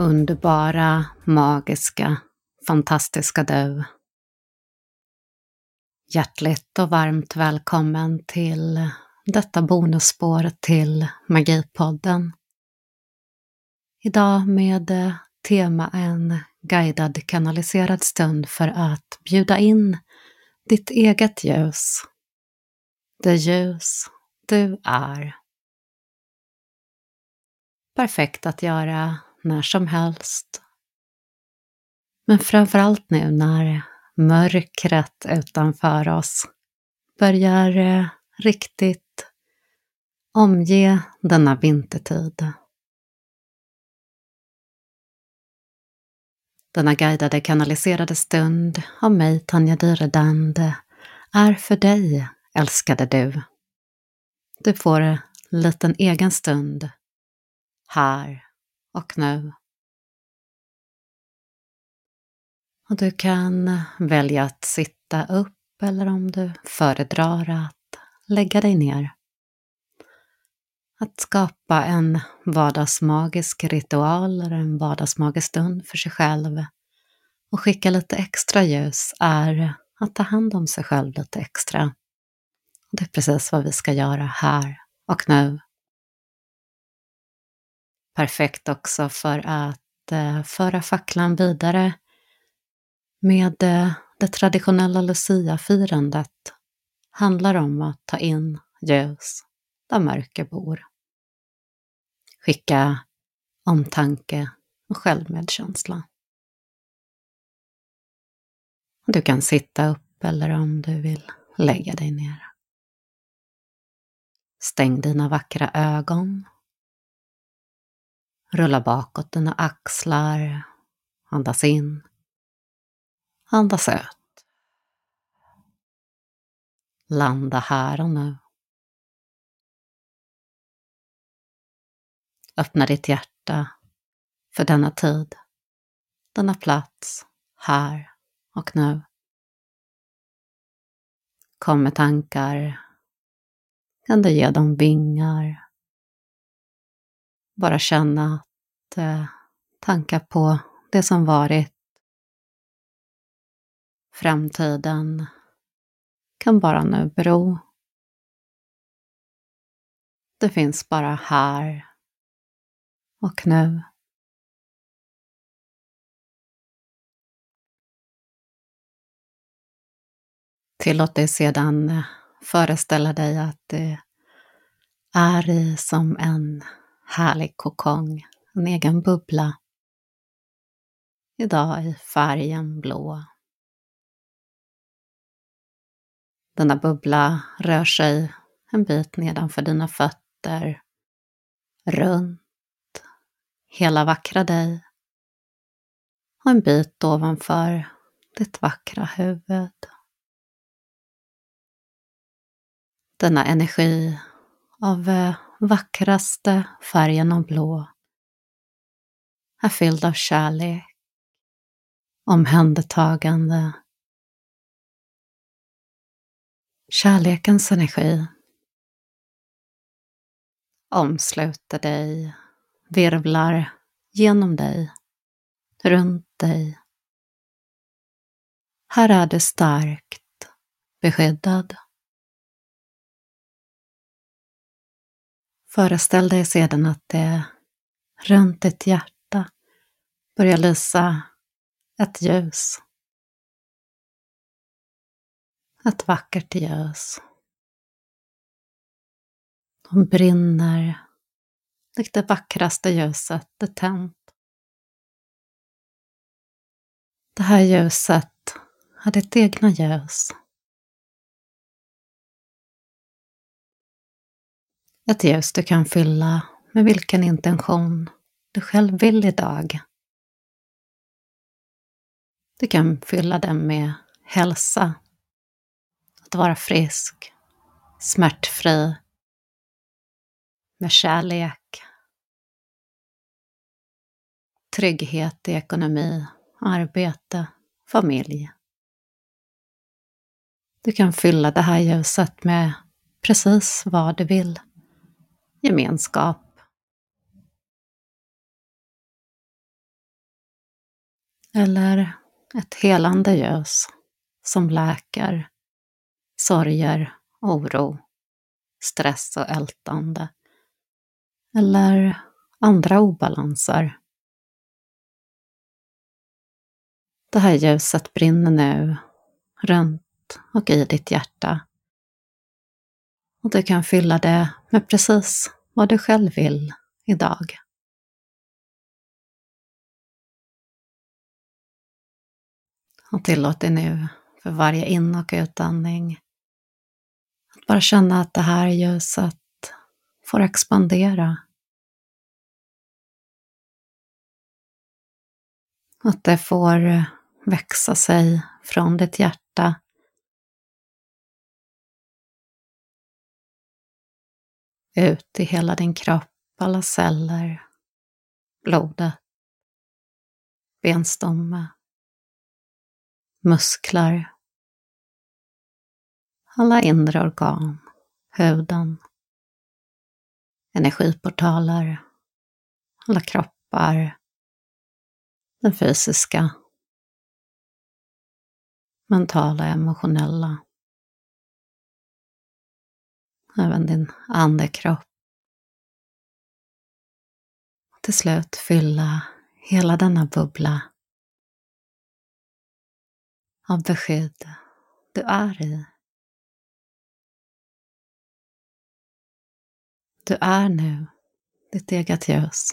Underbara, magiska, fantastiska du. Hjärtligt och varmt välkommen till detta bonusspår till Magipodden. Idag med tema en guidad kanaliserad stund för att bjuda in ditt eget ljus. Det ljus du är. Perfekt att göra när som helst. Men framförallt nu när mörkret utanför oss börjar eh, riktigt omge denna vintertid. Denna guidade kanaliserade stund av mig, Tanja Dyredand, är för dig, älskade du. Du får en liten egen stund här och nu. Och du kan välja att sitta upp eller om du föredrar att lägga dig ner. Att skapa en vardagsmagisk ritual eller en vardagsmagisk stund för sig själv och skicka lite extra ljus är att ta hand om sig själv lite extra. Det är precis vad vi ska göra här och nu. Perfekt också för att eh, föra facklan vidare med eh, det traditionella Lucia-firandet handlar om att ta in ljus där mörker bor. Skicka omtanke och självmedkänsla. Du kan sitta upp eller om du vill lägga dig ner. Stäng dina vackra ögon Rulla bakåt dina axlar. Andas in. Andas ut. Landa här och nu. Öppna ditt hjärta för denna tid, denna plats, här och nu. Kom med tankar. Kan du ge dem vingar bara känna att eh, tankar på det som varit, framtiden, kan bara nu bero. Det finns bara här och nu. Tillåt dig sedan eh, föreställa dig att det är i som en härlig kokong, en egen bubbla. Idag i färgen blå. Denna bubbla rör sig en bit nedanför dina fötter, runt hela vackra dig och en bit ovanför ditt vackra huvud. Denna energi av eh, vackraste färgen av blå är fylld av kärlek, omhändertagande, kärlekens energi omsluter dig, virvlar genom dig, runt dig. Här är du starkt beskyddad. Föreställ dig sedan att det runt ditt hjärta börjar lysa ett ljus. Ett vackert ljus. De brinner likt det vackraste ljuset är tänt. Det här ljuset är ditt egna ljus. Ett ljus du kan fylla med vilken intention du själv vill idag. Du kan fylla den med hälsa, att vara frisk, smärtfri, med kärlek, trygghet i ekonomi, arbete, familj. Du kan fylla det här ljuset med precis vad du vill gemenskap. Eller ett helande ljus som läker sorger, oro, stress och ältande. Eller andra obalanser. Det här ljuset brinner nu runt och i ditt hjärta. Och du kan fylla det med precis vad du själv vill idag. Och tillåt dig nu för varje in och utandning att bara känna att det här ljuset får expandera. Att det får växa sig från ditt hjärta ut i hela din kropp, alla celler, blodet, benstomme, muskler, alla inre organ, huden, energiportaler, alla kroppar, den fysiska, mentala, emotionella. Även din andekropp. Och till slut fylla hela denna bubbla av beskydd du är i. Du är nu ditt eget ljus.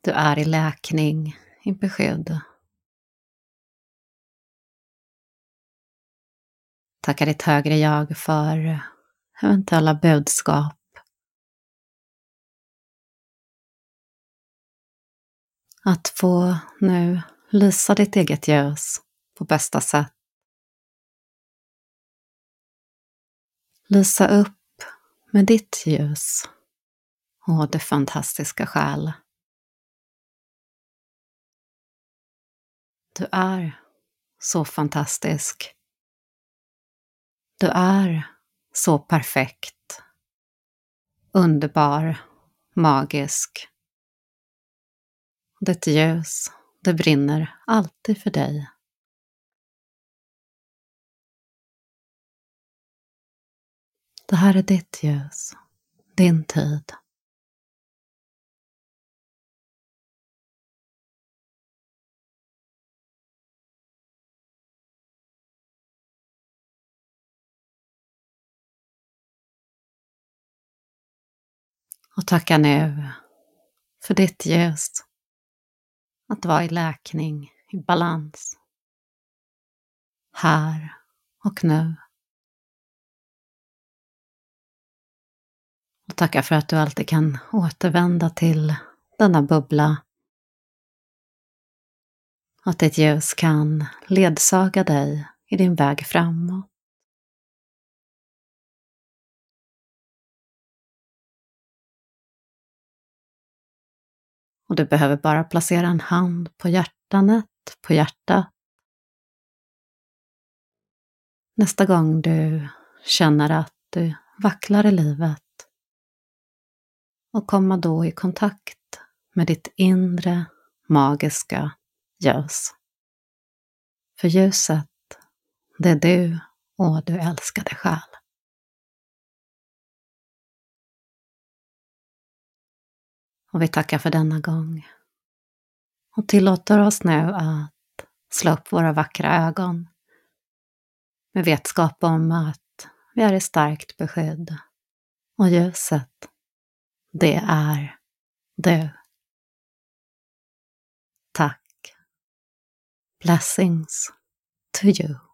Du är i läkning, i beskydd. Tacka ditt högre jag för eventuella budskap. Att få nu lysa ditt eget ljus på bästa sätt. Lysa upp med ditt ljus och det fantastiska själ. Du är så fantastisk. Du är så perfekt, underbar, magisk. Ditt ljus, det brinner alltid för dig. Det här är ditt ljus, din tid. Och tacka nu för ditt ljus. Att vara i läkning, i balans. Här och nu. Och tacka för att du alltid kan återvända till denna bubbla. Att ditt ljus kan ledsaga dig i din väg framåt. Och du behöver bara placera en hand på hjärtanet, på hjärtat. Nästa gång du känner att du vacklar i livet och komma då i kontakt med ditt inre magiska ljus. För ljuset, det är du och du älskade själ. Och vi tackar för denna gång. Och tillåter oss nu att slå upp våra vackra ögon med vetskap om att vi är i starkt beskydd. Och ljuset, det är du. Tack. Blessings to you.